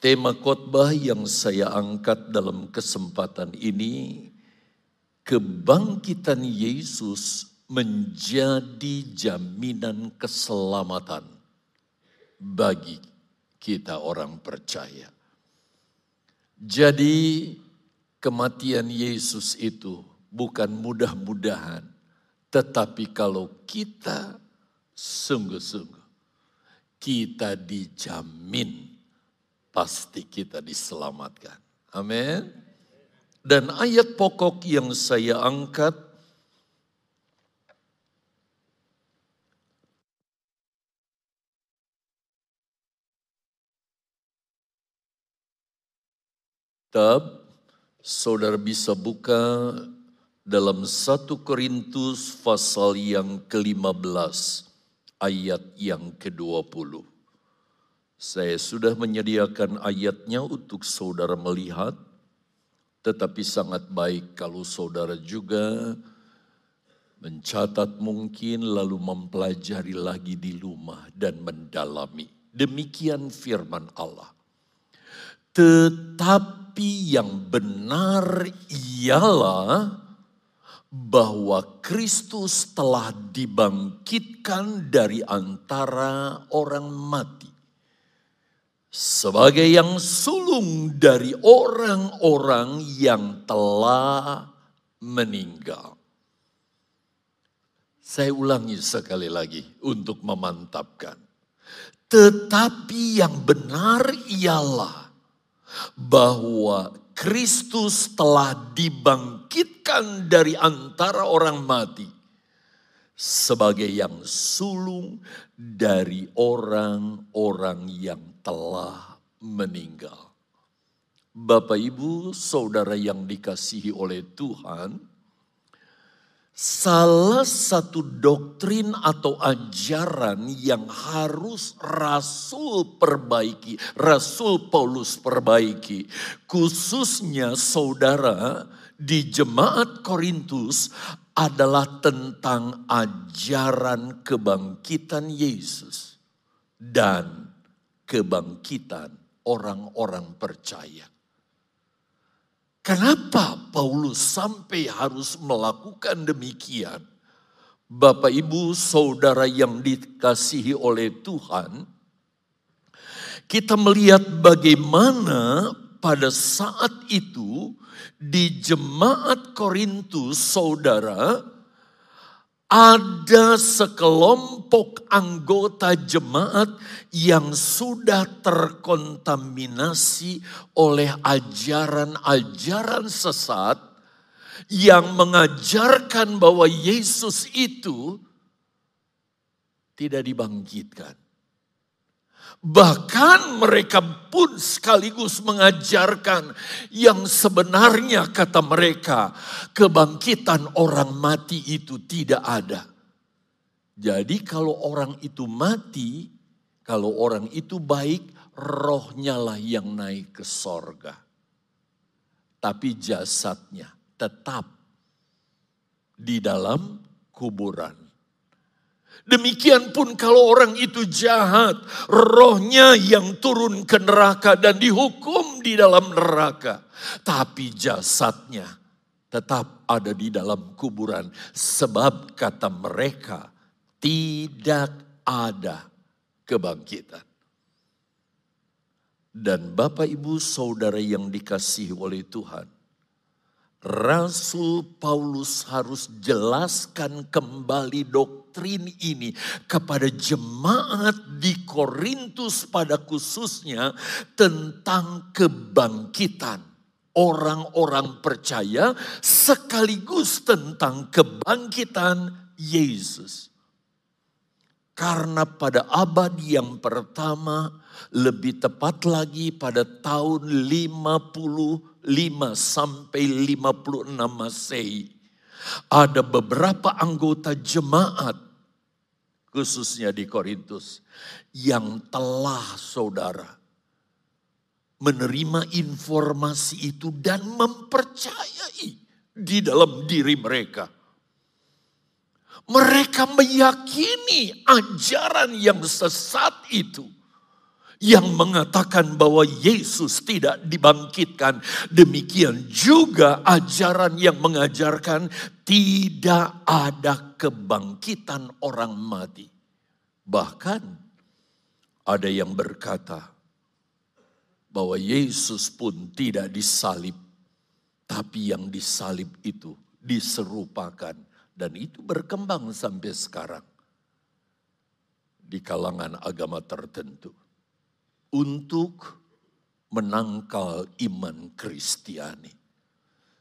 Tema khotbah yang saya angkat dalam kesempatan ini, kebangkitan Yesus menjadi jaminan keselamatan bagi kita orang percaya. Jadi kematian Yesus itu bukan mudah-mudahan, tetapi kalau kita sungguh-sungguh, kita dijamin pasti kita diselamatkan. Amin. Dan ayat pokok yang saya angkat Tab, saudara bisa buka dalam 1 Korintus pasal yang ke-15 ayat yang ke-20. Saya sudah menyediakan ayatnya untuk saudara melihat, tetapi sangat baik kalau saudara juga mencatat mungkin lalu mempelajari lagi di rumah dan mendalami. Demikian firman Allah. Tetapi yang benar ialah bahwa Kristus telah dibangkitkan dari antara orang mati sebagai yang sulung dari orang-orang yang telah meninggal. Saya ulangi sekali lagi untuk memantapkan. Tetapi yang benar ialah bahwa Kristus telah dibangkitkan dari antara orang mati sebagai yang sulung dari orang-orang yang telah meninggal. Bapak, ibu, saudara yang dikasihi oleh Tuhan, salah satu doktrin atau ajaran yang harus Rasul perbaiki, Rasul Paulus perbaiki, khususnya saudara di jemaat Korintus adalah tentang ajaran kebangkitan Yesus dan kebangkitan orang-orang percaya. Kenapa Paulus sampai harus melakukan demikian? Bapak, ibu, saudara yang dikasihi oleh Tuhan, kita melihat bagaimana pada saat itu di jemaat Korintus, saudara, ada sekelompok anggota jemaat yang sudah terkontaminasi oleh ajaran-ajaran sesat yang mengajarkan bahwa Yesus itu tidak dibangkitkan. Bahkan mereka pun sekaligus mengajarkan yang sebenarnya kata mereka kebangkitan orang mati itu tidak ada. Jadi kalau orang itu mati, kalau orang itu baik, rohnya lah yang naik ke sorga. Tapi jasadnya tetap di dalam kuburan. Demikian pun kalau orang itu jahat, rohnya yang turun ke neraka dan dihukum di dalam neraka. Tapi jasadnya tetap ada di dalam kuburan. Sebab kata mereka tidak ada kebangkitan. Dan Bapak Ibu Saudara yang dikasihi oleh Tuhan. Rasul Paulus harus jelaskan kembali doktrin ini kepada jemaat di Korintus pada khususnya tentang kebangkitan orang-orang percaya sekaligus tentang kebangkitan Yesus. Karena pada abad yang pertama lebih tepat lagi pada tahun 50 5 sampai 56 Masehi. Ada beberapa anggota jemaat khususnya di Korintus yang telah saudara menerima informasi itu dan mempercayai di dalam diri mereka. Mereka meyakini ajaran yang sesat itu yang mengatakan bahwa Yesus tidak dibangkitkan. Demikian juga ajaran yang mengajarkan tidak ada kebangkitan orang mati. Bahkan ada yang berkata bahwa Yesus pun tidak disalib, tapi yang disalib itu diserupakan dan itu berkembang sampai sekarang di kalangan agama tertentu untuk menangkal iman Kristiani.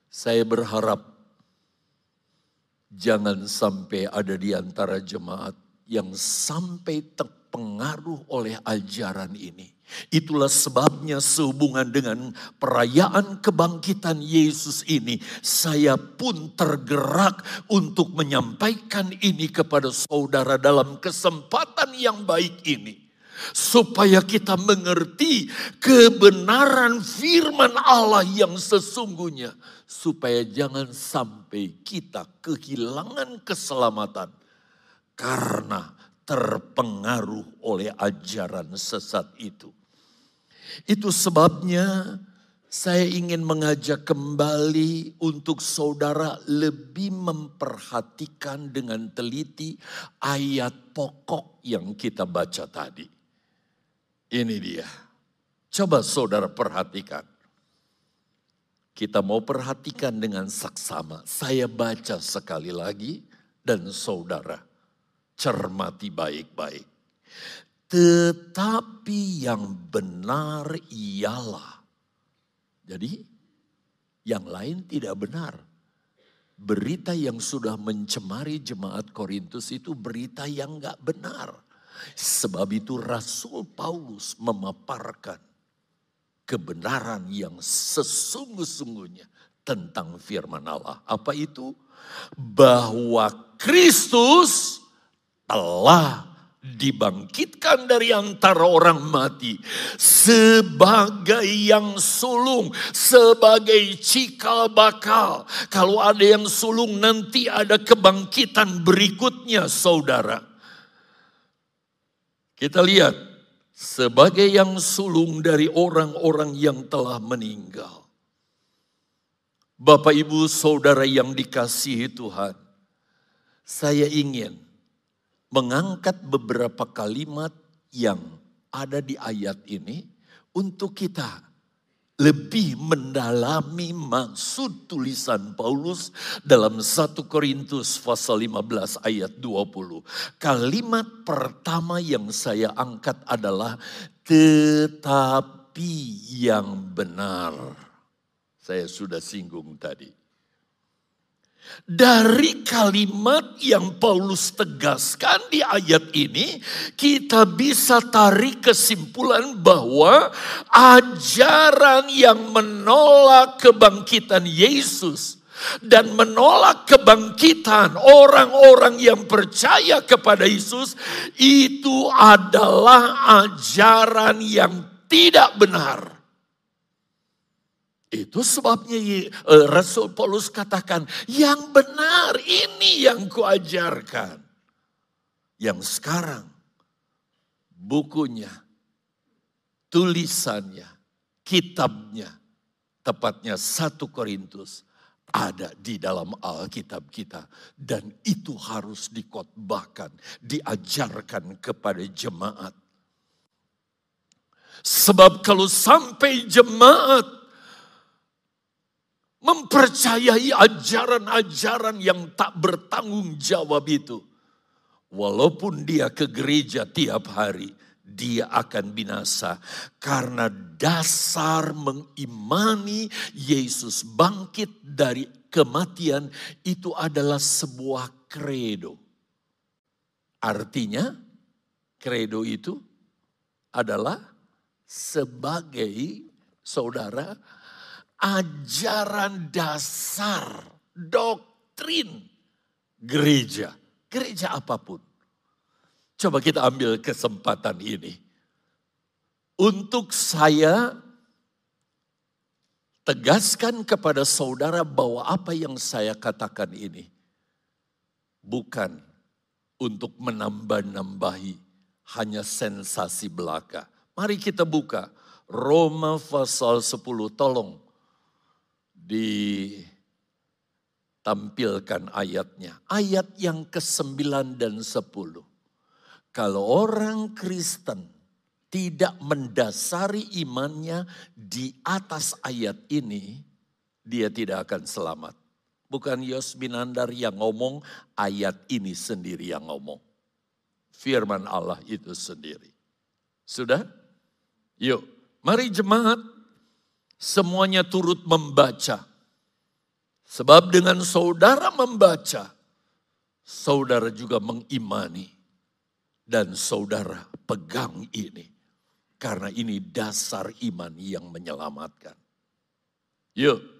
Saya berharap jangan sampai ada di antara jemaat yang sampai terpengaruh oleh ajaran ini. Itulah sebabnya sehubungan dengan perayaan kebangkitan Yesus ini, saya pun tergerak untuk menyampaikan ini kepada saudara dalam kesempatan yang baik ini supaya kita mengerti kebenaran firman Allah yang sesungguhnya, supaya jangan sampai kita kehilangan keselamatan karena terpengaruh oleh ajaran sesat itu. Itu sebabnya saya ingin mengajak kembali untuk saudara lebih memperhatikan dengan teliti ayat pokok yang kita baca tadi. Ini dia. Coba saudara perhatikan. Kita mau perhatikan dengan saksama. Saya baca sekali lagi dan saudara cermati baik-baik. Tetapi yang benar ialah. Jadi yang lain tidak benar. Berita yang sudah mencemari jemaat Korintus itu berita yang gak benar Sebab itu Rasul Paulus memaparkan kebenaran yang sesungguh-sungguhnya tentang firman Allah. Apa itu? Bahwa Kristus telah dibangkitkan dari antara orang mati sebagai yang sulung, sebagai cikal bakal. Kalau ada yang sulung nanti ada kebangkitan berikutnya saudara. Kita lihat sebagai yang sulung dari orang-orang yang telah meninggal. Bapak, ibu, saudara yang dikasihi Tuhan, saya ingin mengangkat beberapa kalimat yang ada di ayat ini untuk kita lebih mendalami maksud tulisan Paulus dalam 1 Korintus pasal 15 ayat 20. Kalimat pertama yang saya angkat adalah tetapi yang benar. Saya sudah singgung tadi. Dari kalimat yang Paulus tegaskan di ayat ini, kita bisa tarik kesimpulan bahwa ajaran yang menolak kebangkitan Yesus dan menolak kebangkitan orang-orang yang percaya kepada Yesus itu adalah ajaran yang tidak benar. Itu sebabnya eh, Rasul Paulus katakan, yang benar ini yang kuajarkan. Yang sekarang bukunya, tulisannya, kitabnya, tepatnya satu Korintus ada di dalam Alkitab kita dan itu harus dikotbahkan, diajarkan kepada jemaat. Sebab kalau sampai jemaat mempercayai ajaran-ajaran yang tak bertanggung jawab itu. Walaupun dia ke gereja tiap hari, dia akan binasa karena dasar mengimani Yesus bangkit dari kematian itu adalah sebuah kredo. Artinya, kredo itu adalah sebagai saudara ajaran dasar, doktrin gereja. Gereja apa pun. Coba kita ambil kesempatan ini. Untuk saya tegaskan kepada saudara bahwa apa yang saya katakan ini bukan untuk menambah-nambahi hanya sensasi belaka. Mari kita buka Roma pasal 10. Tolong ditampilkan ayatnya. Ayat yang ke-9 dan 10. Kalau orang Kristen tidak mendasari imannya di atas ayat ini, dia tidak akan selamat. Bukan Yosminandar yang ngomong, ayat ini sendiri yang ngomong. Firman Allah itu sendiri. Sudah? Yuk, mari jemaat semuanya turut membaca. Sebab dengan saudara membaca, saudara juga mengimani. Dan saudara pegang ini. Karena ini dasar iman yang menyelamatkan. Yuk,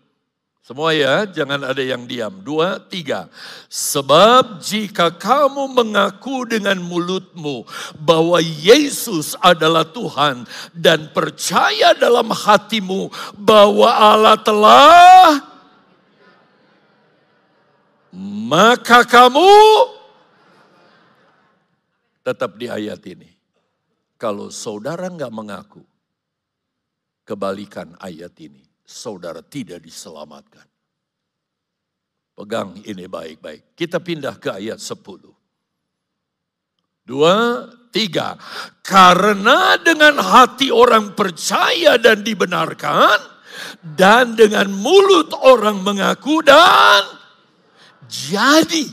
semua ya, jangan ada yang diam. Dua, tiga. Sebab jika kamu mengaku dengan mulutmu bahwa Yesus adalah Tuhan dan percaya dalam hatimu bahwa Allah telah maka kamu tetap di ayat ini. Kalau saudara nggak mengaku, kebalikan ayat ini saudara tidak diselamatkan. Pegang ini baik-baik. Kita pindah ke ayat 10. Dua, tiga. Karena dengan hati orang percaya dan dibenarkan, dan dengan mulut orang mengaku dan jadi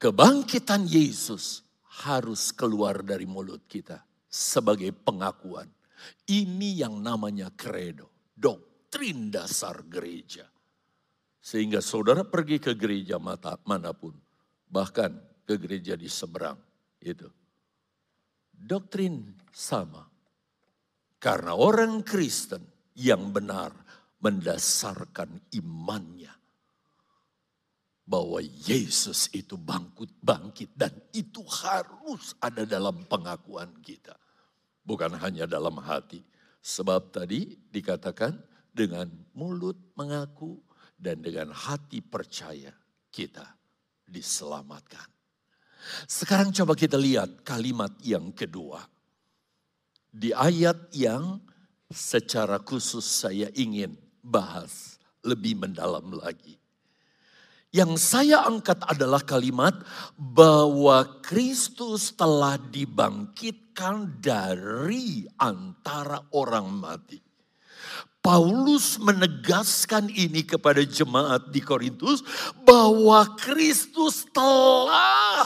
kebangkitan Yesus harus keluar dari mulut kita sebagai pengakuan. Ini yang namanya kredo doktrin dasar gereja. Sehingga saudara pergi ke gereja mata, mana pun, bahkan ke gereja di seberang, itu. Doktrin sama. Karena orang Kristen yang benar mendasarkan imannya bahwa Yesus itu bangkit bangkit dan itu harus ada dalam pengakuan kita. Bukan hanya dalam hati, Sebab tadi dikatakan dengan mulut mengaku dan dengan hati percaya kita diselamatkan. Sekarang coba kita lihat kalimat yang kedua. Di ayat yang secara khusus saya ingin bahas lebih mendalam lagi. Yang saya angkat adalah kalimat bahwa Kristus telah dibangkitkan dari antara orang mati. Paulus menegaskan ini kepada jemaat di Korintus bahwa Kristus telah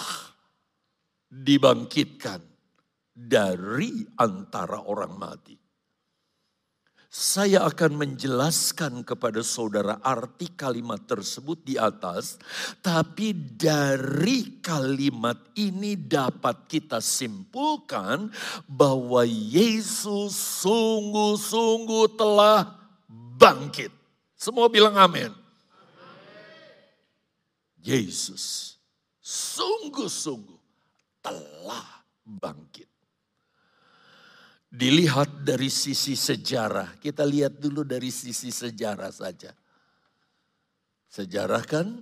dibangkitkan dari antara orang mati. Saya akan menjelaskan kepada saudara arti kalimat tersebut di atas, tapi dari kalimat ini dapat kita simpulkan bahwa Yesus sungguh-sungguh telah bangkit. Semua bilang amin. Yesus sungguh-sungguh telah bangkit dilihat dari sisi sejarah. Kita lihat dulu dari sisi sejarah saja. Sejarah kan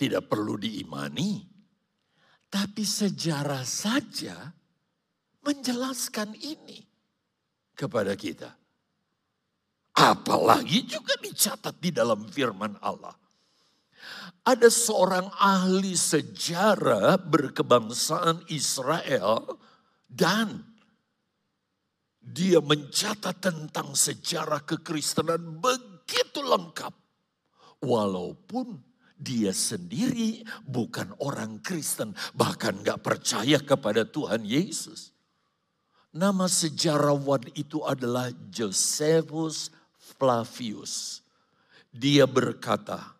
tidak perlu diimani, tapi sejarah saja menjelaskan ini kepada kita. Apalagi juga dicatat di dalam firman Allah. Ada seorang ahli sejarah berkebangsaan Israel dan dia mencatat tentang sejarah kekristenan begitu lengkap. Walaupun dia sendiri bukan orang Kristen, bahkan gak percaya kepada Tuhan Yesus. Nama sejarawan itu adalah Josephus Flavius. Dia berkata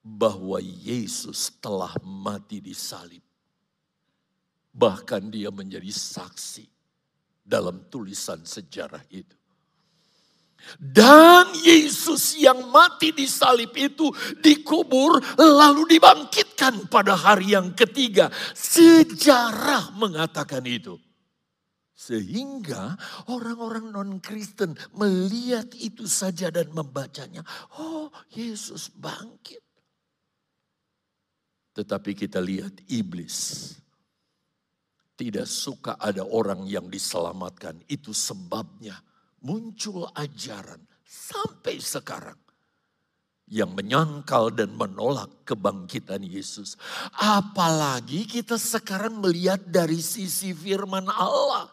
bahwa Yesus telah mati di salib. Bahkan dia menjadi saksi dalam tulisan sejarah itu. Dan Yesus yang mati di salib itu dikubur lalu dibangkitkan pada hari yang ketiga. Sejarah mengatakan itu. Sehingga orang-orang non-Kristen melihat itu saja dan membacanya. Oh Yesus bangkit. Tetapi kita lihat iblis tidak suka ada orang yang diselamatkan. Itu sebabnya muncul ajaran sampai sekarang yang menyangkal dan menolak kebangkitan Yesus. Apalagi kita sekarang melihat dari sisi firman Allah.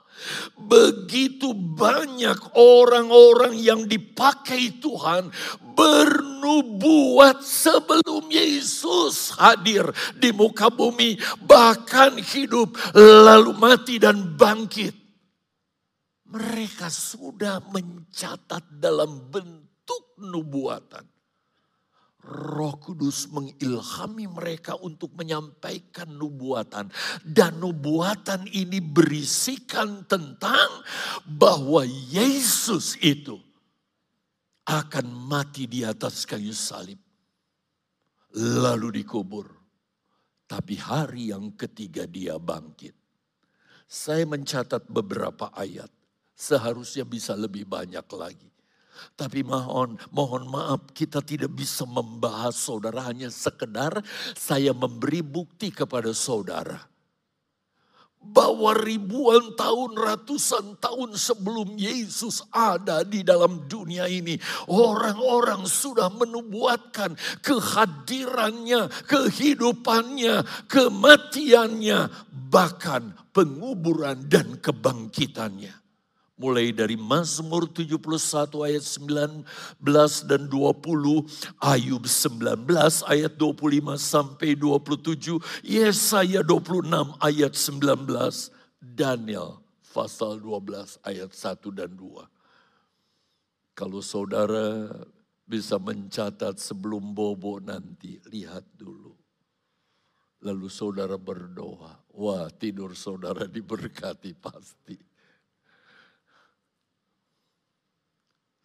Begitu banyak orang-orang yang dipakai Tuhan bernubuat sebelum Yesus hadir di muka bumi. Bahkan hidup lalu mati dan bangkit. Mereka sudah mencatat dalam bentuk nubuatan Roh Kudus mengilhami mereka untuk menyampaikan nubuatan, dan nubuatan ini berisikan tentang bahwa Yesus itu akan mati di atas kayu salib, lalu dikubur, tapi hari yang ketiga dia bangkit. Saya mencatat beberapa ayat, seharusnya bisa lebih banyak lagi. Tapi mohon, mohon maaf kita tidak bisa membahas saudara hanya sekedar saya memberi bukti kepada saudara. Bahwa ribuan tahun, ratusan tahun sebelum Yesus ada di dalam dunia ini. Orang-orang sudah menubuatkan kehadirannya, kehidupannya, kematiannya. Bahkan penguburan dan kebangkitannya. Mulai dari Mazmur 71 ayat 19 dan 20, Ayub 19 ayat 25 sampai 27, Yesaya 26 ayat 19, Daniel pasal 12 ayat 1 dan 2. Kalau saudara bisa mencatat sebelum bobo nanti, lihat dulu. Lalu saudara berdoa, wah tidur saudara diberkati pasti.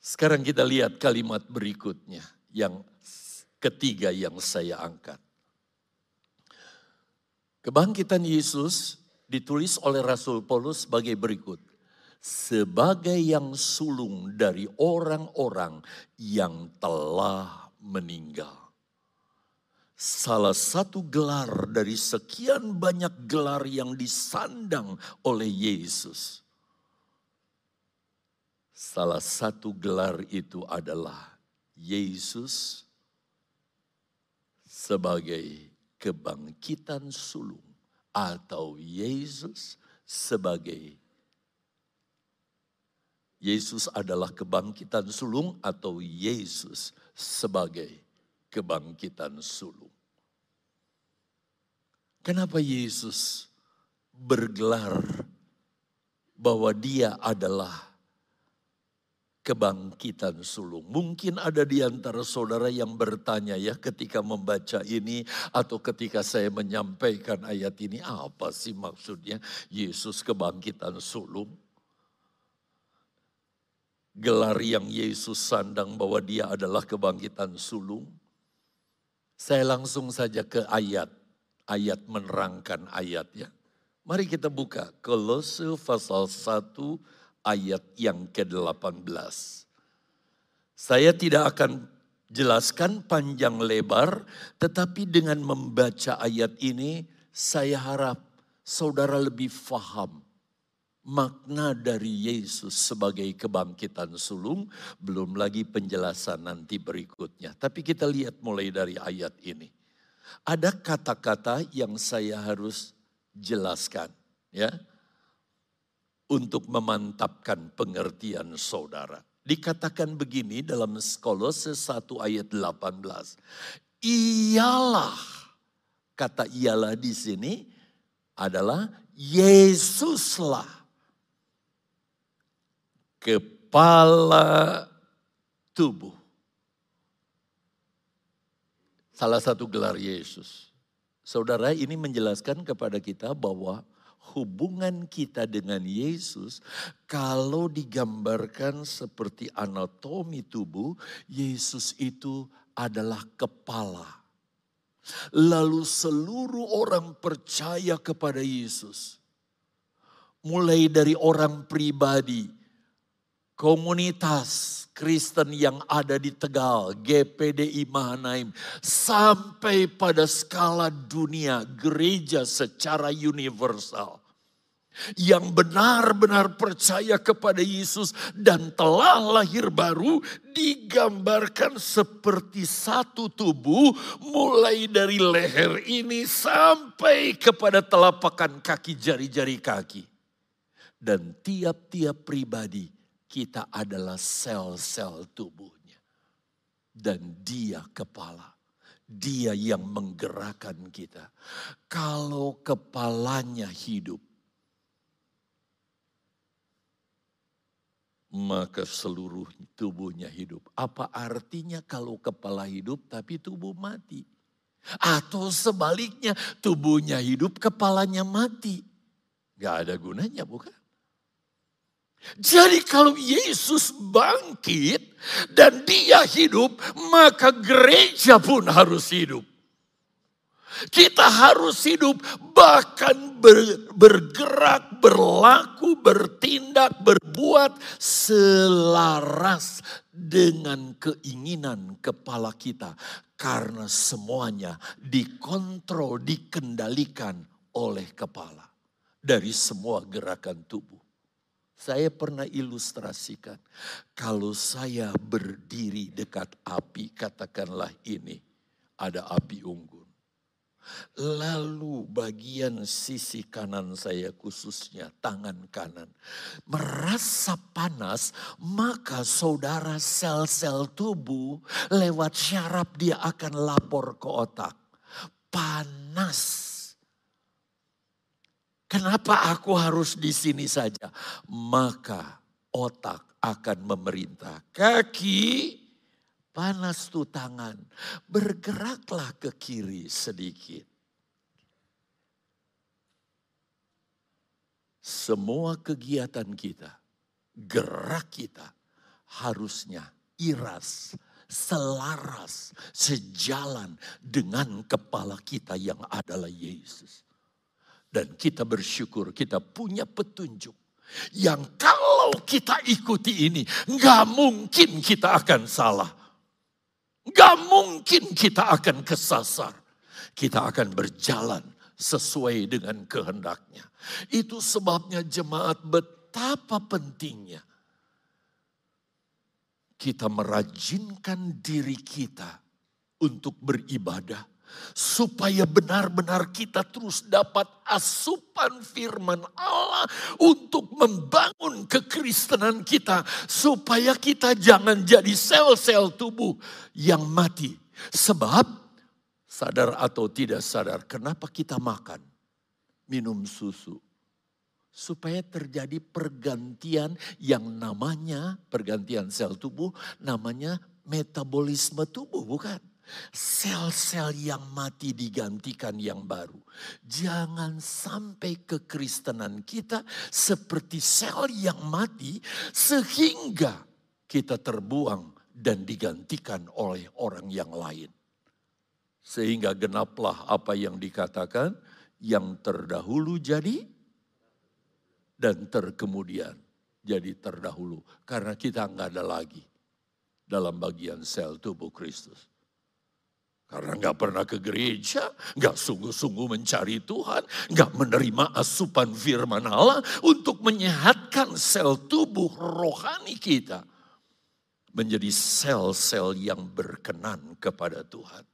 Sekarang kita lihat kalimat berikutnya yang ketiga yang saya angkat. Kebangkitan Yesus ditulis oleh Rasul Paulus sebagai berikut. Sebagai yang sulung dari orang-orang yang telah meninggal. Salah satu gelar dari sekian banyak gelar yang disandang oleh Yesus Salah satu gelar itu adalah Yesus sebagai kebangkitan sulung atau Yesus sebagai Yesus adalah kebangkitan sulung atau Yesus sebagai kebangkitan sulung. Kenapa Yesus bergelar bahwa dia adalah kebangkitan sulung. Mungkin ada di antara saudara yang bertanya ya ketika membaca ini atau ketika saya menyampaikan ayat ini apa sih maksudnya Yesus kebangkitan sulung? Gelar yang Yesus sandang bahwa dia adalah kebangkitan sulung. Saya langsung saja ke ayat, ayat menerangkan ayat ya. Mari kita buka Kolose pasal 1 ayat yang ke-18. Saya tidak akan jelaskan panjang lebar, tetapi dengan membaca ayat ini saya harap saudara lebih faham makna dari Yesus sebagai kebangkitan sulung, belum lagi penjelasan nanti berikutnya. Tapi kita lihat mulai dari ayat ini. Ada kata-kata yang saya harus jelaskan, ya untuk memantapkan pengertian saudara. Dikatakan begini dalam Kolose 1 ayat 18. Ialah, kata ialah di sini adalah Yesuslah kepala tubuh. Salah satu gelar Yesus. Saudara ini menjelaskan kepada kita bahwa hubungan kita dengan Yesus, kalau digambarkan seperti anatomi tubuh, Yesus itu adalah kepala. Lalu seluruh orang percaya kepada Yesus. Mulai dari orang pribadi, komunitas Kristen yang ada di Tegal, GPDI Mahanaim, sampai pada skala dunia, gereja secara universal. yang benar-benar percaya kepada Yesus dan telah lahir baru digambarkan seperti satu tubuh mulai dari leher ini sampai kepada telapakan kaki jari-jari kaki. Dan tiap-tiap pribadi kita adalah sel-sel tubuhnya. Dan dia kepala. Dia yang menggerakkan kita. Kalau kepalanya hidup, maka seluruh tubuhnya hidup. Apa artinya kalau kepala hidup tapi tubuh mati? Atau sebaliknya tubuhnya hidup kepalanya mati. Gak ada gunanya bukan? Jadi kalau Yesus bangkit dan dia hidup maka gereja pun harus hidup. Kita harus hidup bahkan ber, bergerak, berlaku, bertindak, berbuat selaras dengan keinginan kepala kita. Karena semuanya dikontrol, dikendalikan oleh kepala. Dari semua gerakan tubuh. Saya pernah ilustrasikan, kalau saya berdiri dekat api, katakanlah ini, ada api unggun Lalu bagian sisi kanan saya khususnya tangan kanan merasa panas, maka saudara sel-sel tubuh lewat syaraf dia akan lapor ke otak. Panas. Kenapa aku harus di sini saja? Maka otak akan memerintah. Kaki Panas tuh tangan. Bergeraklah ke kiri sedikit. Semua kegiatan kita, gerak kita harusnya iras, selaras, sejalan dengan kepala kita yang adalah Yesus. Dan kita bersyukur kita punya petunjuk. Yang kalau kita ikuti ini, nggak mungkin kita akan salah. Gak mungkin kita akan kesasar. Kita akan berjalan sesuai dengan kehendaknya. Itu sebabnya jemaat betapa pentingnya kita merajinkan diri kita untuk beribadah supaya benar-benar kita terus dapat asupan firman Allah untuk membangun kekristenan kita. Supaya kita jangan jadi sel-sel tubuh yang mati. Sebab sadar atau tidak sadar kenapa kita makan, minum susu. Supaya terjadi pergantian yang namanya pergantian sel tubuh namanya metabolisme tubuh bukan Sel-sel yang mati digantikan yang baru. Jangan sampai kekristenan kita seperti sel yang mati sehingga kita terbuang dan digantikan oleh orang yang lain. Sehingga genaplah apa yang dikatakan yang terdahulu jadi dan terkemudian jadi terdahulu. Karena kita nggak ada lagi dalam bagian sel tubuh Kristus. Karena nggak pernah ke gereja, nggak sungguh-sungguh mencari Tuhan, nggak menerima asupan firman Allah untuk menyehatkan sel tubuh rohani kita. Menjadi sel-sel yang berkenan kepada Tuhan.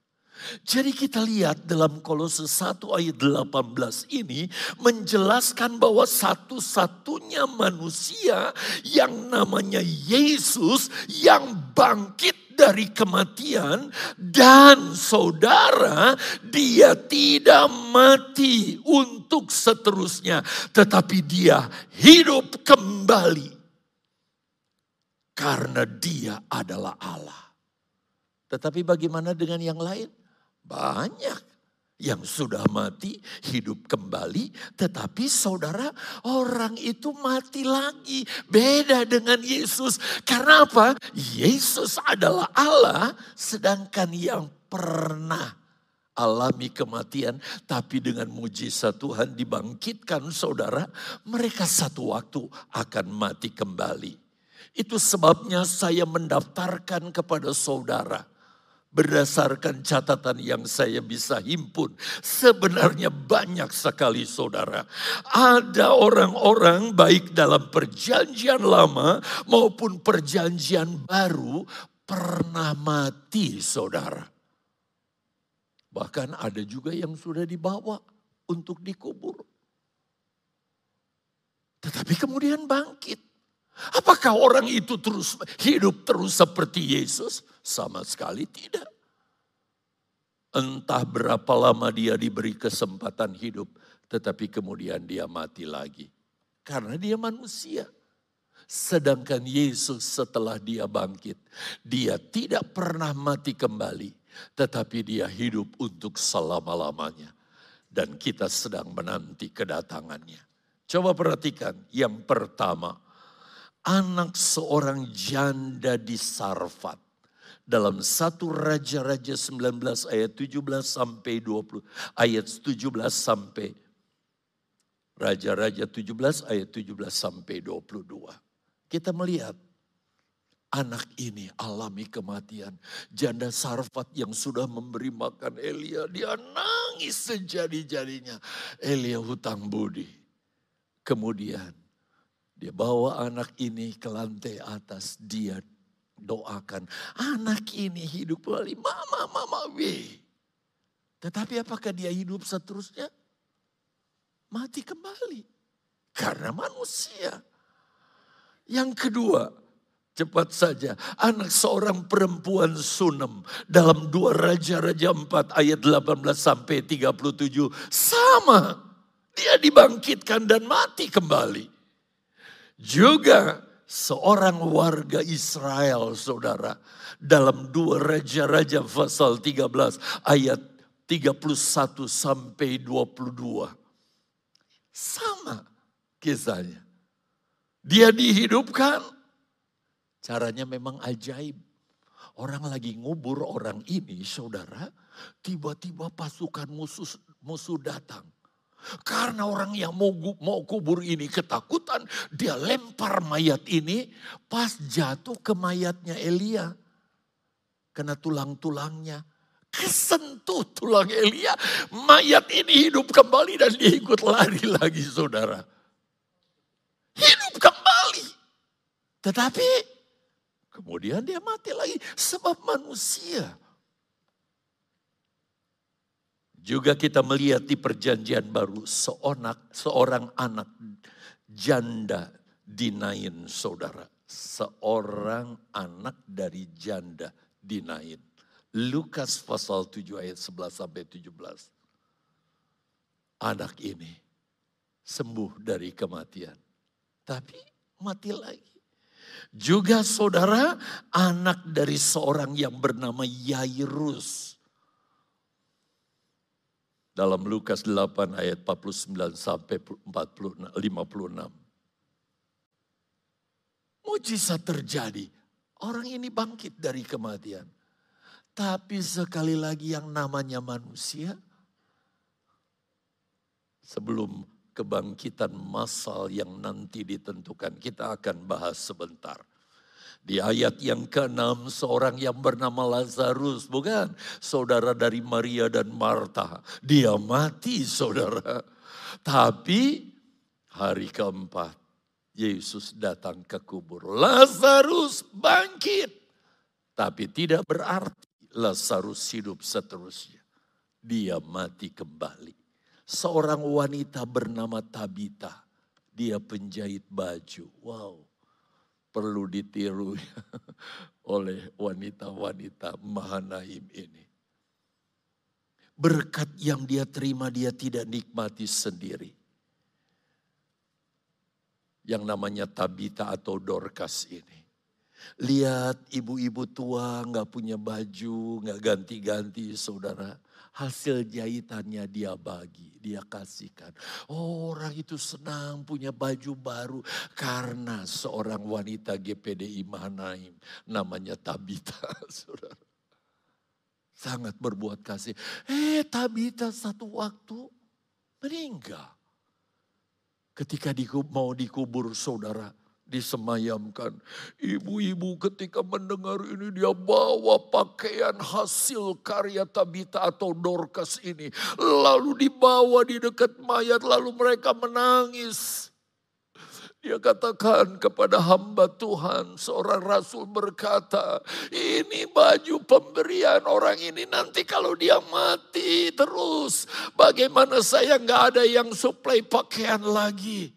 Jadi kita lihat dalam kolose 1 ayat 18 ini menjelaskan bahwa satu-satunya manusia yang namanya Yesus yang bangkit dari kematian dan saudara dia tidak mati untuk seterusnya tetapi dia hidup kembali karena dia adalah Allah. Tetapi bagaimana dengan yang lain? Banyak yang sudah mati hidup kembali, tetapi saudara, orang itu mati lagi. Beda dengan Yesus, karena apa? Yesus adalah Allah, sedangkan yang pernah alami kematian, tapi dengan mujizat Tuhan dibangkitkan, saudara, mereka satu waktu akan mati kembali. Itu sebabnya saya mendaftarkan kepada saudara berdasarkan catatan yang saya bisa himpun, sebenarnya banyak sekali saudara. Ada orang-orang baik dalam perjanjian lama maupun perjanjian baru pernah mati saudara. Bahkan ada juga yang sudah dibawa untuk dikubur. Tetapi kemudian bangkit. Apakah orang itu terus hidup terus seperti Yesus? Sama sekali tidak. Entah berapa lama dia diberi kesempatan hidup, tetapi kemudian dia mati lagi. Karena dia manusia. Sedangkan Yesus setelah dia bangkit, dia tidak pernah mati kembali, tetapi dia hidup untuk selama-lamanya. Dan kita sedang menanti kedatangannya. Coba perhatikan yang pertama, anak seorang janda di Sarfat. Dalam satu Raja-Raja 19 ayat 17 sampai 20. Ayat 17 sampai Raja-Raja 17 ayat 17 sampai 22. Kita melihat anak ini alami kematian. Janda Sarfat yang sudah memberi makan Elia, dia nangis sejadi-jadinya. Elia hutang budi. Kemudian dia bawa anak ini ke lantai atas. Dia doakan. Anak ini hidup kembali. Mama, mama, we. Tetapi apakah dia hidup seterusnya? Mati kembali. Karena manusia. Yang kedua, cepat saja. Anak seorang perempuan Sunem dalam dua Raja-Raja 4 ayat 18 sampai 37. Sama. Dia dibangkitkan dan mati kembali. Juga seorang warga Israel saudara. Dalam dua Raja-Raja pasal 13 ayat 31 sampai 22. Sama kisahnya. Dia dihidupkan. Caranya memang ajaib. Orang lagi ngubur orang ini saudara. Tiba-tiba pasukan musuh, musuh datang karena orang yang mau, mau kubur ini ketakutan, dia lempar mayat ini pas jatuh ke mayatnya Elia. Kena tulang-tulangnya. Kesentuh tulang Elia, mayat ini hidup kembali dan dia ikut lari lagi saudara. Hidup kembali. Tetapi kemudian dia mati lagi sebab manusia juga kita melihat di perjanjian baru seorang, seorang anak janda dinain saudara. Seorang anak dari janda dinain. Lukas pasal 7 ayat 11 sampai 17. Anak ini sembuh dari kematian. Tapi mati lagi. Juga saudara anak dari seorang yang bernama Yairus dalam Lukas 8 ayat 49 sampai 56. Mujizat terjadi. Orang ini bangkit dari kematian. Tapi sekali lagi yang namanya manusia. Sebelum kebangkitan masal yang nanti ditentukan. Kita akan bahas sebentar. Di ayat yang ke-6 seorang yang bernama Lazarus, bukan saudara dari Maria dan Marta. Dia mati saudara. Tapi hari keempat Yesus datang ke kubur. Lazarus bangkit. Tapi tidak berarti Lazarus hidup seterusnya. Dia mati kembali. Seorang wanita bernama Tabita. Dia penjahit baju. Wow perlu ditiru oleh wanita-wanita Mahanaim ini. Berkat yang dia terima dia tidak nikmati sendiri. Yang namanya Tabita atau Dorcas ini. Lihat ibu-ibu tua nggak punya baju, nggak ganti-ganti saudara. Hasil jahitannya dia bagi, dia kasihkan. Oh, orang itu senang punya baju baru karena seorang wanita GPDI Mahanaim namanya Tabita, saudara. Sangat berbuat kasih. Eh, Tabita satu waktu meninggal. Ketika mau dikubur saudara, disemayamkan. Ibu-ibu ketika mendengar ini dia bawa pakaian hasil karya Tabita atau Dorcas ini. Lalu dibawa di dekat mayat lalu mereka menangis. Dia katakan kepada hamba Tuhan, seorang rasul berkata, ini baju pemberian orang ini nanti kalau dia mati terus. Bagaimana saya nggak ada yang suplai pakaian lagi.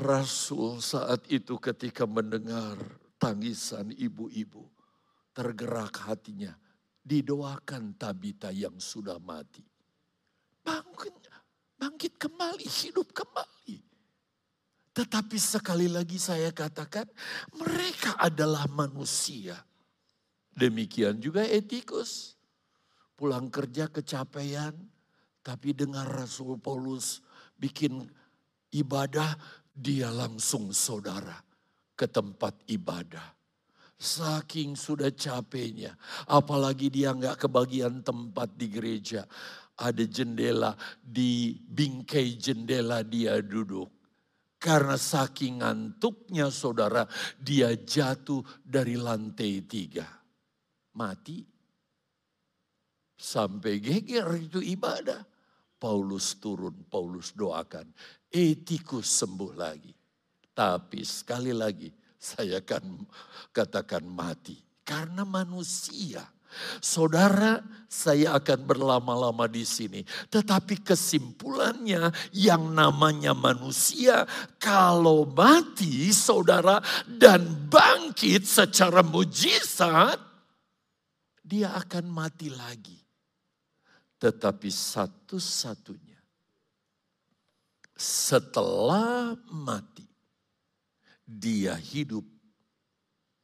Rasul saat itu ketika mendengar tangisan ibu-ibu, tergerak hatinya, didoakan Tabita yang sudah mati. Bangkit, bangkit kembali, hidup kembali. Tetapi sekali lagi saya katakan, mereka adalah manusia. Demikian juga etikus. Pulang kerja kecapean, tapi dengar Rasul Paulus bikin ibadah, dia langsung saudara ke tempat ibadah. Saking sudah capeknya, apalagi dia nggak kebagian tempat di gereja. Ada jendela, di bingkai jendela dia duduk. Karena saking ngantuknya saudara, dia jatuh dari lantai tiga. Mati. Sampai geger itu ibadah. Paulus turun, Paulus doakan. Etikus sembuh lagi. Tapi sekali lagi saya akan katakan mati. Karena manusia. Saudara, saya akan berlama-lama di sini. Tetapi kesimpulannya yang namanya manusia kalau mati saudara dan bangkit secara mujizat, dia akan mati lagi. Tetapi satu-satunya setelah mati dia hidup.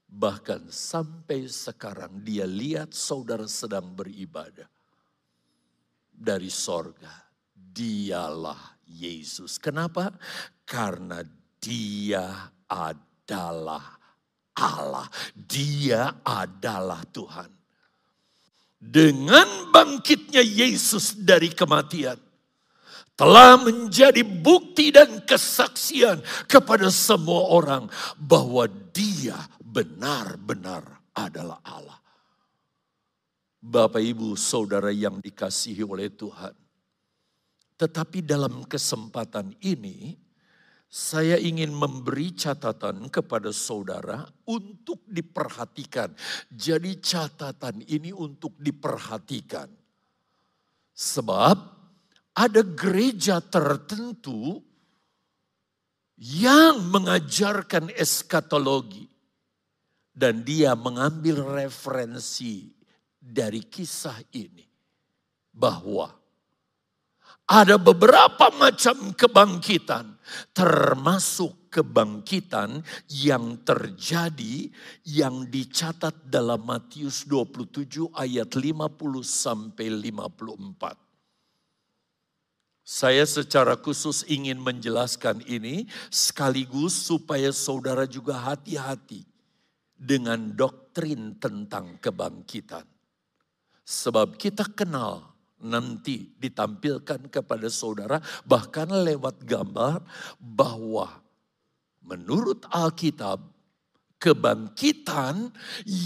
Bahkan sampai sekarang dia lihat saudara sedang beribadah. Dari sorga dialah Yesus. Kenapa? Karena dia adalah Allah. Dia adalah Tuhan. Dengan bangkitnya Yesus dari kematian telah menjadi bukti dan kesaksian kepada semua orang bahwa Dia benar-benar adalah Allah. Bapak, ibu, saudara yang dikasihi oleh Tuhan, tetapi dalam kesempatan ini, saya ingin memberi catatan kepada saudara untuk diperhatikan. Jadi catatan ini untuk diperhatikan. Sebab ada gereja tertentu yang mengajarkan eskatologi. Dan dia mengambil referensi dari kisah ini. Bahwa ada beberapa macam kebangkitan, termasuk kebangkitan yang terjadi yang dicatat dalam Matius 27 ayat 50 sampai 54. Saya secara khusus ingin menjelaskan ini sekaligus supaya saudara juga hati-hati dengan doktrin tentang kebangkitan. Sebab kita kenal nanti ditampilkan kepada saudara bahkan lewat gambar bahwa menurut Alkitab kebangkitan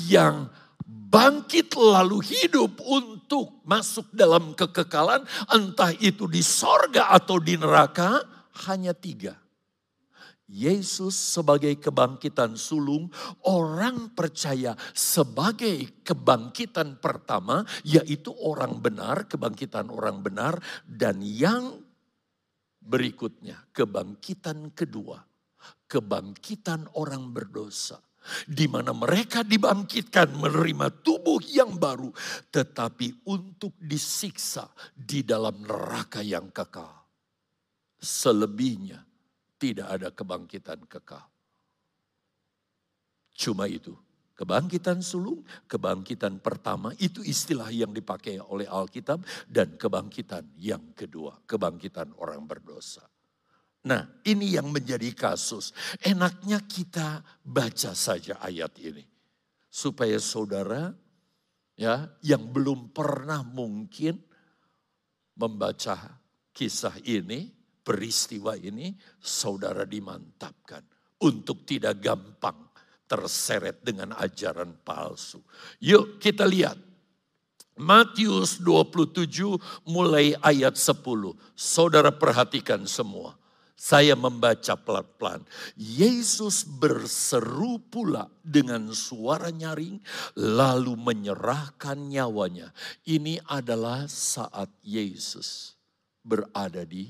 yang bangkit lalu hidup untuk masuk dalam kekekalan entah itu di sorga atau di neraka hanya tiga. Yesus sebagai kebangkitan sulung, orang percaya sebagai kebangkitan pertama, yaitu orang benar, kebangkitan orang benar, dan yang berikutnya, kebangkitan kedua, kebangkitan orang berdosa. Di mana mereka dibangkitkan menerima tubuh yang baru, tetapi untuk disiksa di dalam neraka yang kekal. Selebihnya, tidak ada kebangkitan kekal. Cuma itu. Kebangkitan sulung, kebangkitan pertama itu istilah yang dipakai oleh Alkitab dan kebangkitan yang kedua, kebangkitan orang berdosa. Nah, ini yang menjadi kasus. Enaknya kita baca saja ayat ini supaya saudara ya yang belum pernah mungkin membaca kisah ini peristiwa ini saudara dimantapkan untuk tidak gampang terseret dengan ajaran palsu. Yuk kita lihat. Matius 27 mulai ayat 10. Saudara perhatikan semua. Saya membaca pelan-pelan. Yesus berseru pula dengan suara nyaring lalu menyerahkan nyawanya. Ini adalah saat Yesus berada di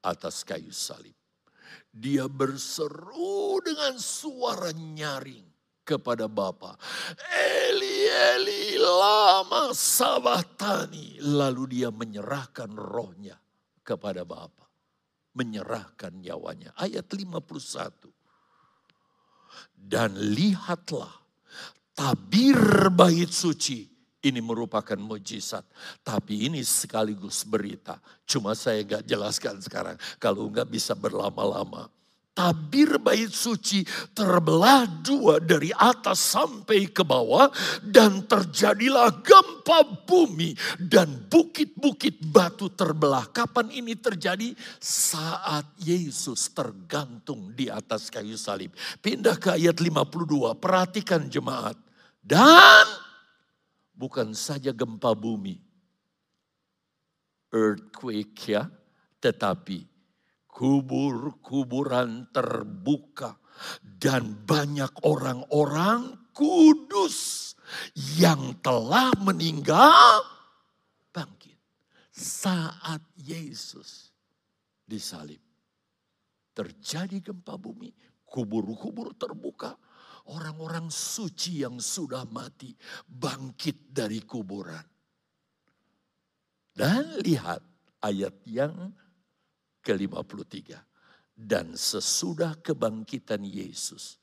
atas kayu salib. Dia berseru dengan suara nyaring kepada Bapa. Eli, Eli, lama sabatani. Lalu dia menyerahkan rohnya kepada Bapa. Menyerahkan nyawanya. Ayat 51. Dan lihatlah tabir bait suci ini merupakan mujizat. Tapi ini sekaligus berita. Cuma saya gak jelaskan sekarang. Kalau nggak bisa berlama-lama. Tabir bait suci terbelah dua dari atas sampai ke bawah. Dan terjadilah gempa bumi. Dan bukit-bukit batu terbelah. Kapan ini terjadi? Saat Yesus tergantung di atas kayu salib. Pindah ke ayat 52. Perhatikan jemaat. Dan bukan saja gempa bumi, earthquake ya, tetapi kubur-kuburan terbuka dan banyak orang-orang kudus yang telah meninggal bangkit saat Yesus disalib. Terjadi gempa bumi, kubur-kubur terbuka, orang-orang suci yang sudah mati bangkit dari kuburan. Dan lihat ayat yang ke-53. Dan sesudah kebangkitan Yesus.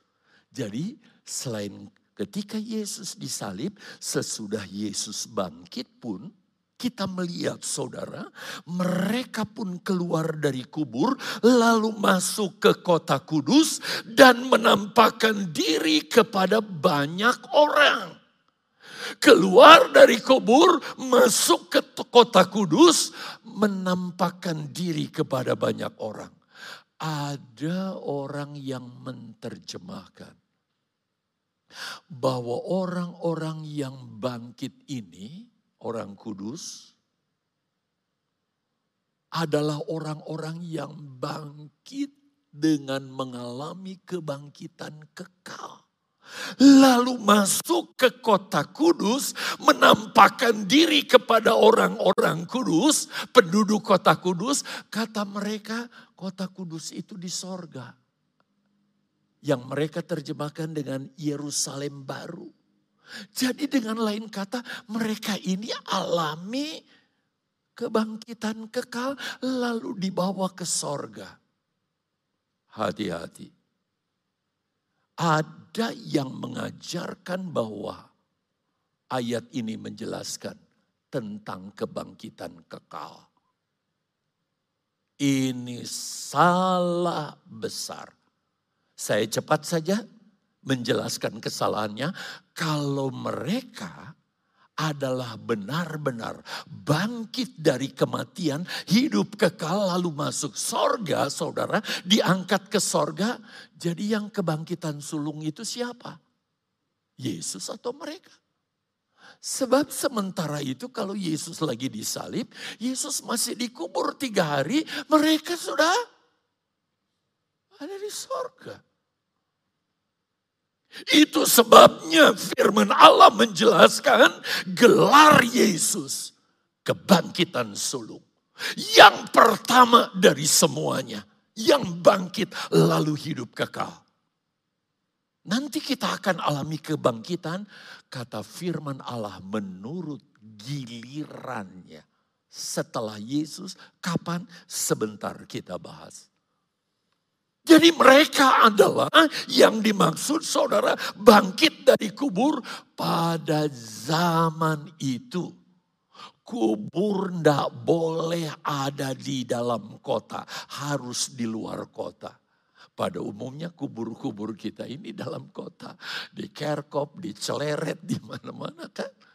Jadi selain ketika Yesus disalib, sesudah Yesus bangkit pun kita melihat saudara, mereka pun keluar dari kubur lalu masuk ke kota kudus dan menampakkan diri kepada banyak orang. Keluar dari kubur, masuk ke kota kudus, menampakkan diri kepada banyak orang. Ada orang yang menerjemahkan bahwa orang-orang yang bangkit ini orang kudus adalah orang-orang yang bangkit dengan mengalami kebangkitan kekal. Lalu masuk ke kota kudus, menampakkan diri kepada orang-orang kudus, penduduk kota kudus. Kata mereka, kota kudus itu di sorga. Yang mereka terjemahkan dengan Yerusalem baru. Jadi dengan lain kata mereka ini alami kebangkitan kekal lalu dibawa ke sorga. Hati-hati. Ada yang mengajarkan bahwa ayat ini menjelaskan tentang kebangkitan kekal. Ini salah besar. Saya cepat saja menjelaskan kesalahannya kalau mereka adalah benar-benar bangkit dari kematian, hidup kekal lalu masuk sorga, saudara, diangkat ke sorga. Jadi yang kebangkitan sulung itu siapa? Yesus atau mereka? Sebab sementara itu kalau Yesus lagi disalib, Yesus masih dikubur tiga hari, mereka sudah ada di sorga. Itu sebabnya firman Allah menjelaskan gelar Yesus kebangkitan sulung. Yang pertama dari semuanya. Yang bangkit lalu hidup kekal. Nanti kita akan alami kebangkitan. Kata firman Allah menurut gilirannya. Setelah Yesus, kapan? Sebentar kita bahas. Jadi mereka adalah yang dimaksud saudara bangkit dari kubur pada zaman itu. Kubur tidak boleh ada di dalam kota, harus di luar kota. Pada umumnya kubur-kubur kita ini dalam kota. Di Kerkop, di Celeret, di mana-mana kan.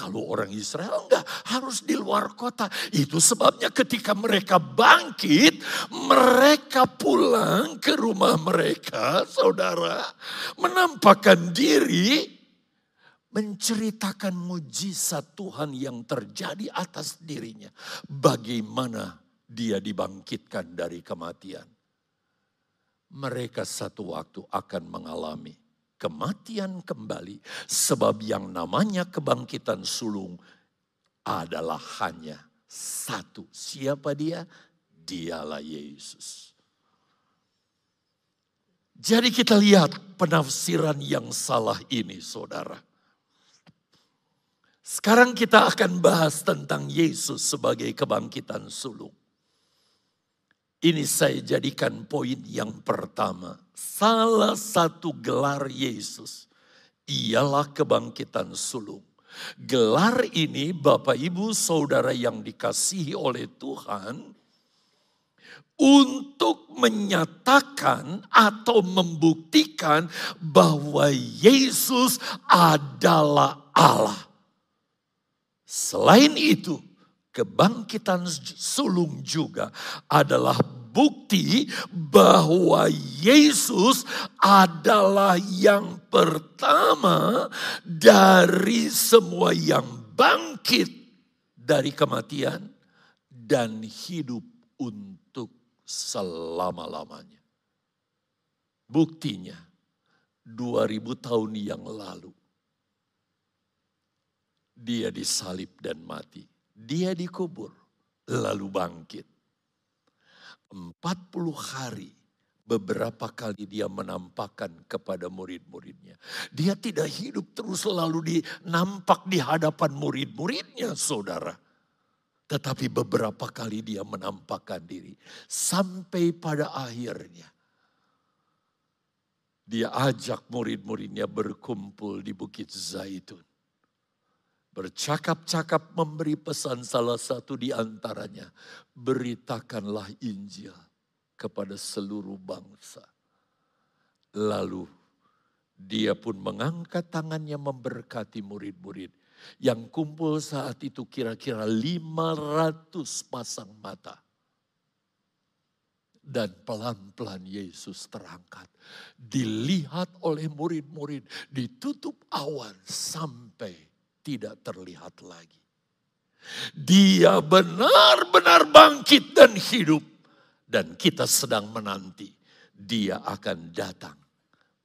Kalau orang Israel enggak, harus di luar kota. Itu sebabnya ketika mereka bangkit, mereka pulang ke rumah mereka, saudara. Menampakkan diri, menceritakan mujizat Tuhan yang terjadi atas dirinya. Bagaimana dia dibangkitkan dari kematian. Mereka satu waktu akan mengalami kematian kembali. Sebab yang namanya kebangkitan sulung adalah hanya satu. Siapa dia? Dialah Yesus. Jadi kita lihat penafsiran yang salah ini saudara. Sekarang kita akan bahas tentang Yesus sebagai kebangkitan sulung. Ini saya jadikan poin yang pertama. Salah satu gelar Yesus ialah kebangkitan sulung. Gelar ini Bapak Ibu Saudara yang dikasihi oleh Tuhan untuk menyatakan atau membuktikan bahwa Yesus adalah Allah. Selain itu, kebangkitan sulung juga adalah bukti bahwa Yesus adalah yang pertama dari semua yang bangkit dari kematian dan hidup untuk selama-lamanya. Buktinya 2000 tahun yang lalu dia disalib dan mati dia dikubur, lalu bangkit. 40 hari beberapa kali dia menampakkan kepada murid-muridnya. Dia tidak hidup terus selalu dinampak di hadapan murid-muridnya saudara. Tetapi beberapa kali dia menampakkan diri. Sampai pada akhirnya. Dia ajak murid-muridnya berkumpul di Bukit Zaitun bercakap-cakap memberi pesan salah satu di antaranya. Beritakanlah Injil kepada seluruh bangsa. Lalu dia pun mengangkat tangannya memberkati murid-murid. Yang kumpul saat itu kira-kira 500 pasang mata. Dan pelan-pelan Yesus terangkat. Dilihat oleh murid-murid. Ditutup awan sampai tidak terlihat lagi. Dia benar-benar bangkit dan hidup. Dan kita sedang menanti dia akan datang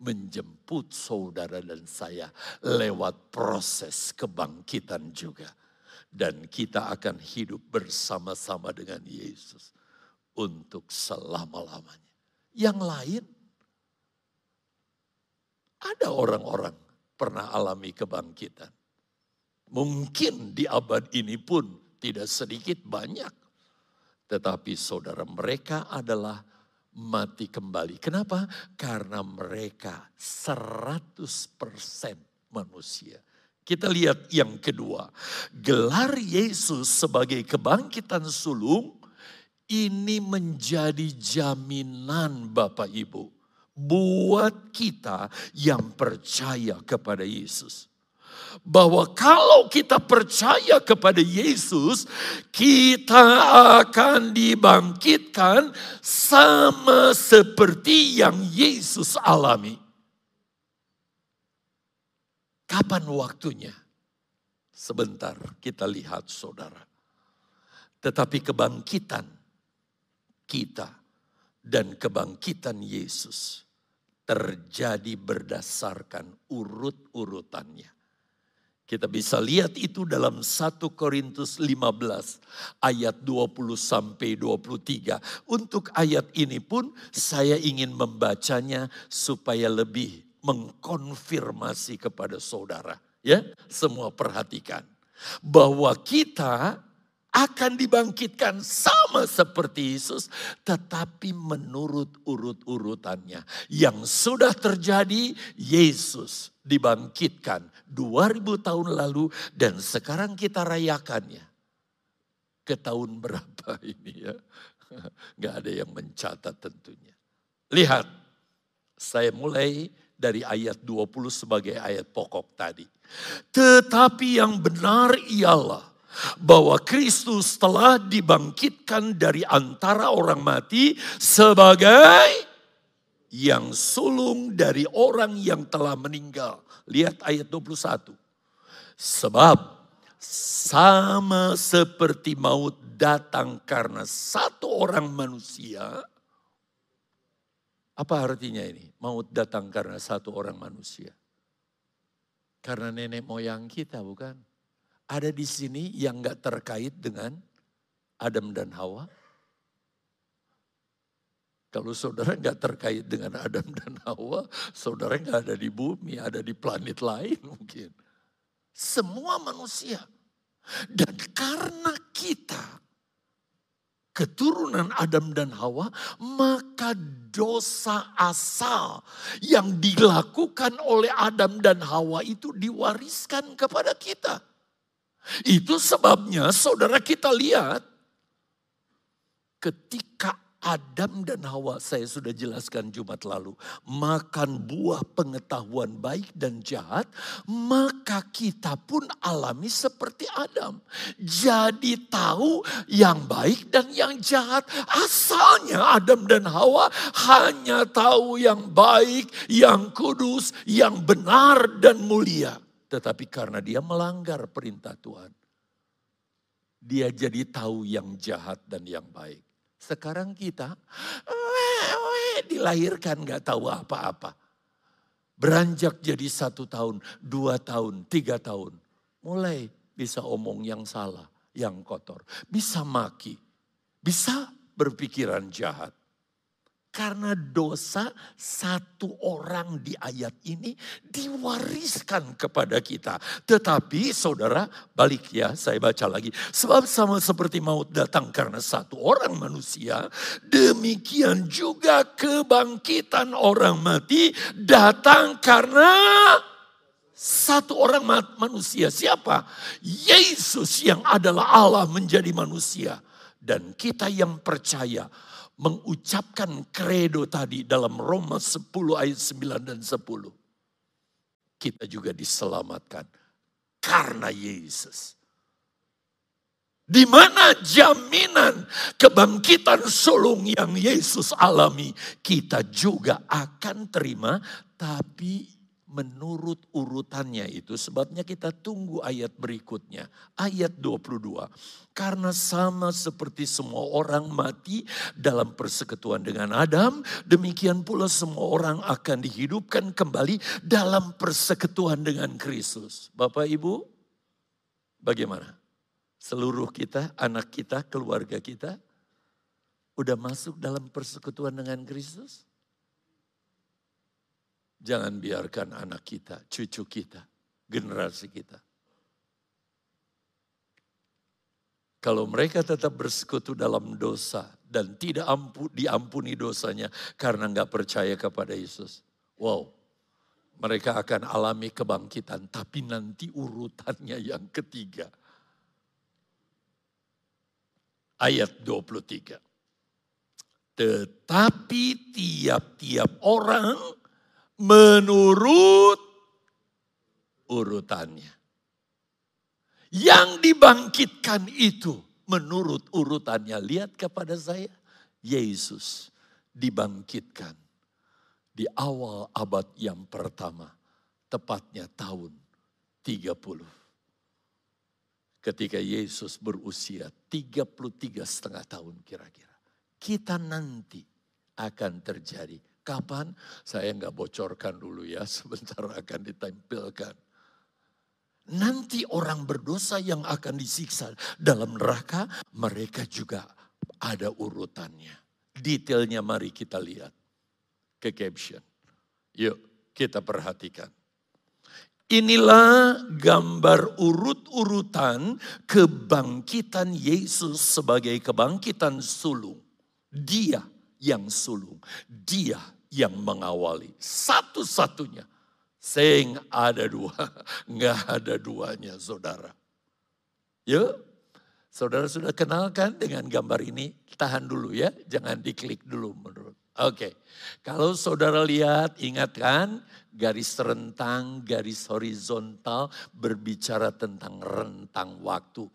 menjemput saudara dan saya lewat proses kebangkitan juga. Dan kita akan hidup bersama-sama dengan Yesus untuk selama-lamanya. Yang lain, ada orang-orang pernah alami kebangkitan. Mungkin di abad ini pun tidak sedikit banyak. Tetapi saudara mereka adalah mati kembali. Kenapa? Karena mereka 100% manusia. Kita lihat yang kedua. Gelar Yesus sebagai kebangkitan sulung ini menjadi jaminan Bapak Ibu buat kita yang percaya kepada Yesus bahwa kalau kita percaya kepada Yesus, kita akan dibangkitkan sama seperti yang Yesus alami. Kapan waktunya? Sebentar kita lihat saudara. Tetapi kebangkitan kita dan kebangkitan Yesus terjadi berdasarkan urut-urutannya. Kita bisa lihat itu dalam 1 Korintus 15 ayat 20 sampai 23. Untuk ayat ini pun saya ingin membacanya supaya lebih mengkonfirmasi kepada saudara. Ya, semua perhatikan bahwa kita akan dibangkitkan sama seperti Yesus, tetapi menurut urut-urutannya. Yang sudah terjadi, Yesus dibangkitkan 2000 tahun lalu dan sekarang kita rayakannya. Ke tahun berapa ini ya? Gak ada yang mencatat tentunya. Lihat, saya mulai dari ayat 20 sebagai ayat pokok tadi. Tetapi yang benar ialah bahwa Kristus telah dibangkitkan dari antara orang mati sebagai yang sulung dari orang yang telah meninggal. Lihat ayat 21. Sebab sama seperti maut datang karena satu orang manusia. Apa artinya ini? Maut datang karena satu orang manusia. Karena nenek moyang kita bukan? Ada di sini yang gak terkait dengan Adam dan Hawa. Kalau saudara nggak terkait dengan Adam dan Hawa, saudara nggak ada di bumi, ada di planet lain mungkin. Semua manusia. Dan karena kita keturunan Adam dan Hawa, maka dosa asal yang dilakukan oleh Adam dan Hawa itu diwariskan kepada kita. Itu sebabnya saudara kita lihat ketika Adam dan Hawa, saya sudah jelaskan Jumat lalu, makan buah pengetahuan baik dan jahat, maka kita pun alami seperti Adam. Jadi tahu yang baik dan yang jahat. Asalnya Adam dan Hawa hanya tahu yang baik, yang kudus, yang benar dan mulia. Tetapi karena dia melanggar perintah Tuhan, dia jadi tahu yang jahat dan yang baik. Sekarang kita dilahirkan gak tahu apa-apa. Beranjak jadi satu tahun, dua tahun, tiga tahun. Mulai bisa omong yang salah, yang kotor. Bisa maki, bisa berpikiran jahat. Karena dosa satu orang di ayat ini diwariskan kepada kita. Tetapi saudara balik ya saya baca lagi. Sebab sama seperti maut datang karena satu orang manusia. Demikian juga kebangkitan orang mati datang karena satu orang manusia. Siapa? Yesus yang adalah Allah menjadi manusia. Dan kita yang percaya mengucapkan kredo tadi dalam Roma 10 ayat 9 dan 10. Kita juga diselamatkan karena Yesus. Di mana jaminan kebangkitan sulung yang Yesus alami, kita juga akan terima, tapi menurut urutannya itu. Sebabnya kita tunggu ayat berikutnya. Ayat 22. Karena sama seperti semua orang mati dalam persekutuan dengan Adam, demikian pula semua orang akan dihidupkan kembali dalam persekutuan dengan Kristus. Bapak Ibu, bagaimana? Seluruh kita, anak kita, keluarga kita, udah masuk dalam persekutuan dengan Kristus? Jangan biarkan anak kita, cucu kita, generasi kita. Kalau mereka tetap bersekutu dalam dosa dan tidak ampu, diampuni dosanya karena nggak percaya kepada Yesus. Wow, mereka akan alami kebangkitan. Tapi nanti urutannya yang ketiga. Ayat 23. Tetapi tiap-tiap orang menurut urutannya. Yang dibangkitkan itu menurut urutannya. Lihat kepada saya, Yesus dibangkitkan di awal abad yang pertama, tepatnya tahun 30. Ketika Yesus berusia 33 setengah tahun kira-kira. Kita nanti akan terjadi Kapan? Saya nggak bocorkan dulu ya, sebentar akan ditampilkan. Nanti orang berdosa yang akan disiksa dalam neraka, mereka juga ada urutannya. Detailnya mari kita lihat ke caption. Yuk kita perhatikan. Inilah gambar urut-urutan kebangkitan Yesus sebagai kebangkitan sulung. Dia yang sulung. Dia yang mengawali. Satu-satunya. Seng ada dua. Nggak ada duanya saudara. Yuk. Saudara sudah kenalkan dengan gambar ini. Tahan dulu ya. Jangan diklik dulu menurut. Oke, kalau saudara lihat, ingat kan garis rentang, garis horizontal berbicara tentang rentang waktu.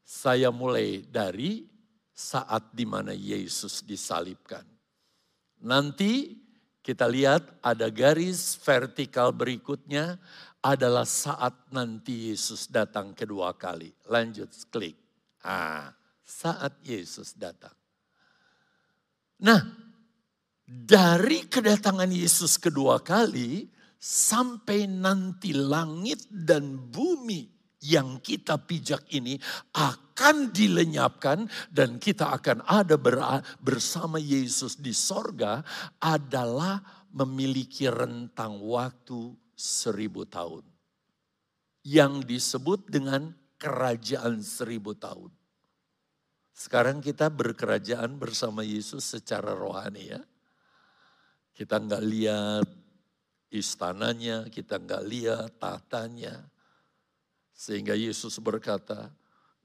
Saya mulai dari saat di mana Yesus disalibkan. Nanti kita lihat ada garis vertikal berikutnya adalah saat nanti Yesus datang kedua kali. Lanjut, klik. Ah, saat Yesus datang. Nah, dari kedatangan Yesus kedua kali sampai nanti langit dan bumi yang kita pijak ini akan dilenyapkan dan kita akan ada bersama Yesus di sorga adalah memiliki rentang waktu seribu tahun. Yang disebut dengan kerajaan seribu tahun. Sekarang kita berkerajaan bersama Yesus secara rohani ya. Kita nggak lihat istananya, kita nggak lihat tahtanya. Sehingga Yesus berkata,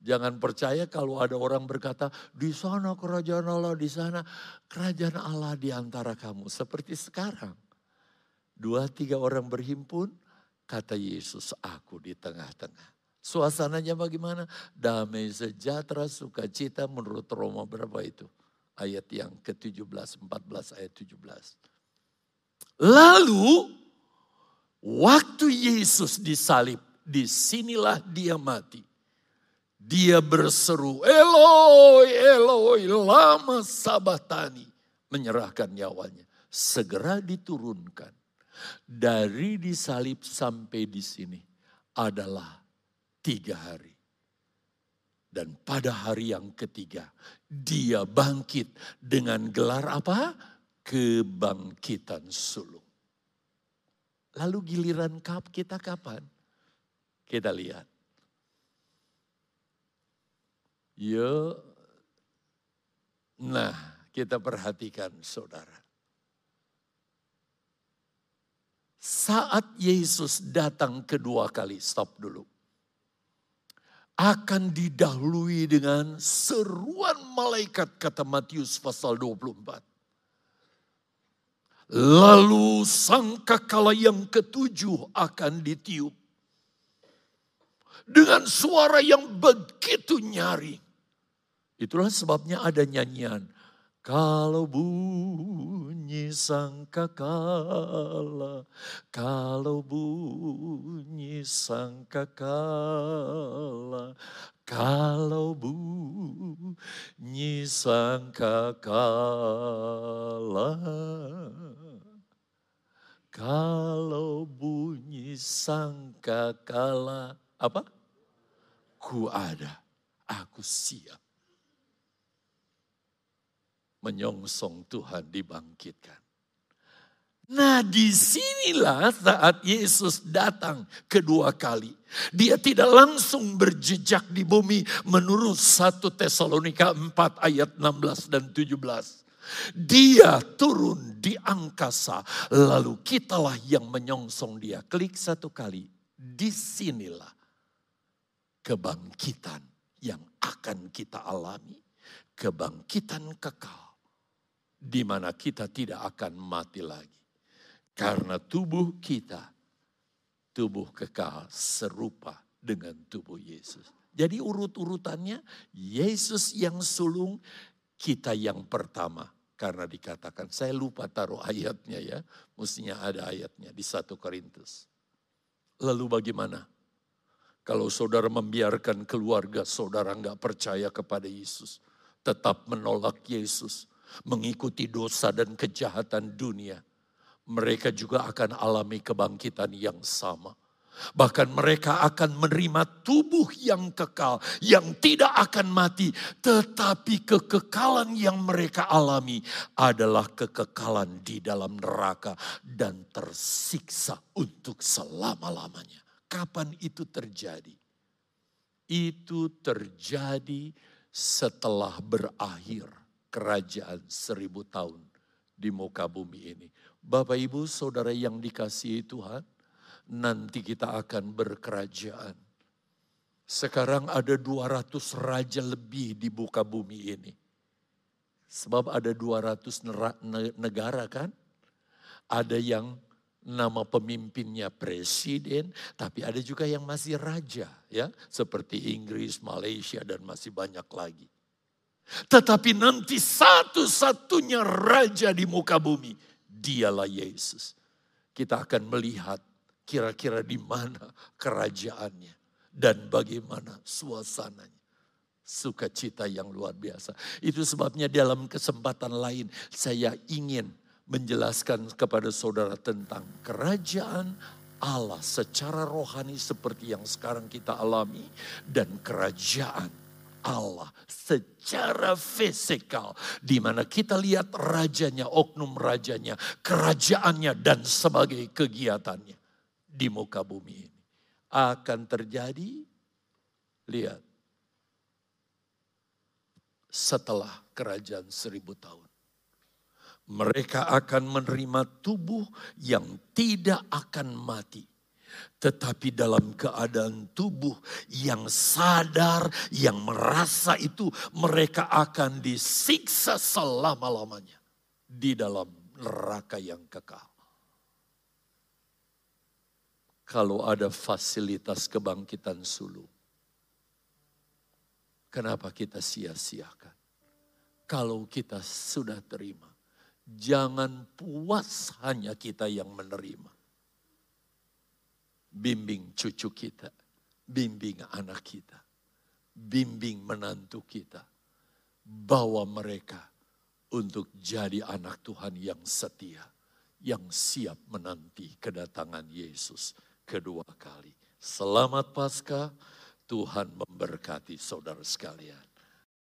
jangan percaya kalau ada orang berkata, di sana kerajaan Allah, di sana kerajaan Allah di antara kamu. Seperti sekarang. Dua tiga orang berhimpun, kata Yesus, aku di tengah-tengah. Suasananya bagaimana? Damai sejahtera, sukacita menurut Roma berapa itu? Ayat yang ke-17, 14 ayat 17. Lalu waktu Yesus disalib, di sinilah dia mati. Dia berseru, Eloi, Eloi, lama sabatani. Menyerahkan nyawanya. Segera diturunkan. Dari disalib sampai di sini adalah tiga hari. Dan pada hari yang ketiga, dia bangkit dengan gelar apa? kebangkitan sulung. Lalu giliran kap kita kapan? Kita lihat. Yuk. Nah, kita perhatikan saudara. Saat Yesus datang kedua kali, stop dulu. Akan didahului dengan seruan malaikat kata Matius pasal 24. Lalu sangkakala yang ketujuh akan ditiup. Dengan suara yang begitu nyaring. Itulah sebabnya ada nyanyian. Kalau bunyi sangkakala, kalau bunyi sangkakala, kalau bunyi sangkakala, kalau bunyi sangkakala, apa? Ku ada, aku siap menyongsong Tuhan dibangkitkan. Nah di sinilah saat Yesus datang kedua kali. Dia tidak langsung berjejak di bumi menurut 1 Tesalonika 4 ayat 16 dan 17. Dia turun di angkasa lalu kitalah yang menyongsong dia. Klik satu kali. Di sinilah kebangkitan yang akan kita alami. Kebangkitan kekal di mana kita tidak akan mati lagi. Karena tubuh kita, tubuh kekal serupa dengan tubuh Yesus. Jadi urut-urutannya Yesus yang sulung, kita yang pertama. Karena dikatakan, saya lupa taruh ayatnya ya. Mestinya ada ayatnya di satu Korintus. Lalu bagaimana? Kalau saudara membiarkan keluarga saudara nggak percaya kepada Yesus. Tetap menolak Yesus mengikuti dosa dan kejahatan dunia, mereka juga akan alami kebangkitan yang sama. Bahkan mereka akan menerima tubuh yang kekal, yang tidak akan mati. Tetapi kekekalan yang mereka alami adalah kekekalan di dalam neraka dan tersiksa untuk selama-lamanya. Kapan itu terjadi? Itu terjadi setelah berakhir kerajaan seribu tahun di muka bumi ini. Bapak ibu saudara yang dikasihi Tuhan, nanti kita akan berkerajaan. Sekarang ada 200 raja lebih di muka bumi ini. Sebab ada 200 negara kan? Ada yang nama pemimpinnya presiden, tapi ada juga yang masih raja ya, seperti Inggris, Malaysia dan masih banyak lagi. Tetapi nanti satu-satunya raja di muka bumi, dialah Yesus. Kita akan melihat kira-kira di mana kerajaannya dan bagaimana suasananya. Sukacita yang luar biasa. Itu sebabnya dalam kesempatan lain saya ingin menjelaskan kepada saudara tentang kerajaan Allah secara rohani seperti yang sekarang kita alami dan kerajaan Allah secara fisikal di mana kita lihat rajanya, oknum rajanya, kerajaannya dan sebagai kegiatannya di muka bumi ini. Akan terjadi lihat setelah kerajaan seribu tahun mereka akan menerima tubuh yang tidak akan mati. Tetapi dalam keadaan tubuh yang sadar, yang merasa itu mereka akan disiksa selama-lamanya. Di dalam neraka yang kekal. Kalau ada fasilitas kebangkitan sulu. Kenapa kita sia-siakan? Kalau kita sudah terima Jangan puas hanya kita yang menerima. Bimbing cucu kita, bimbing anak kita, bimbing menantu kita. Bawa mereka untuk jadi anak Tuhan yang setia, yang siap menanti kedatangan Yesus kedua kali. Selamat Paskah, Tuhan memberkati saudara sekalian.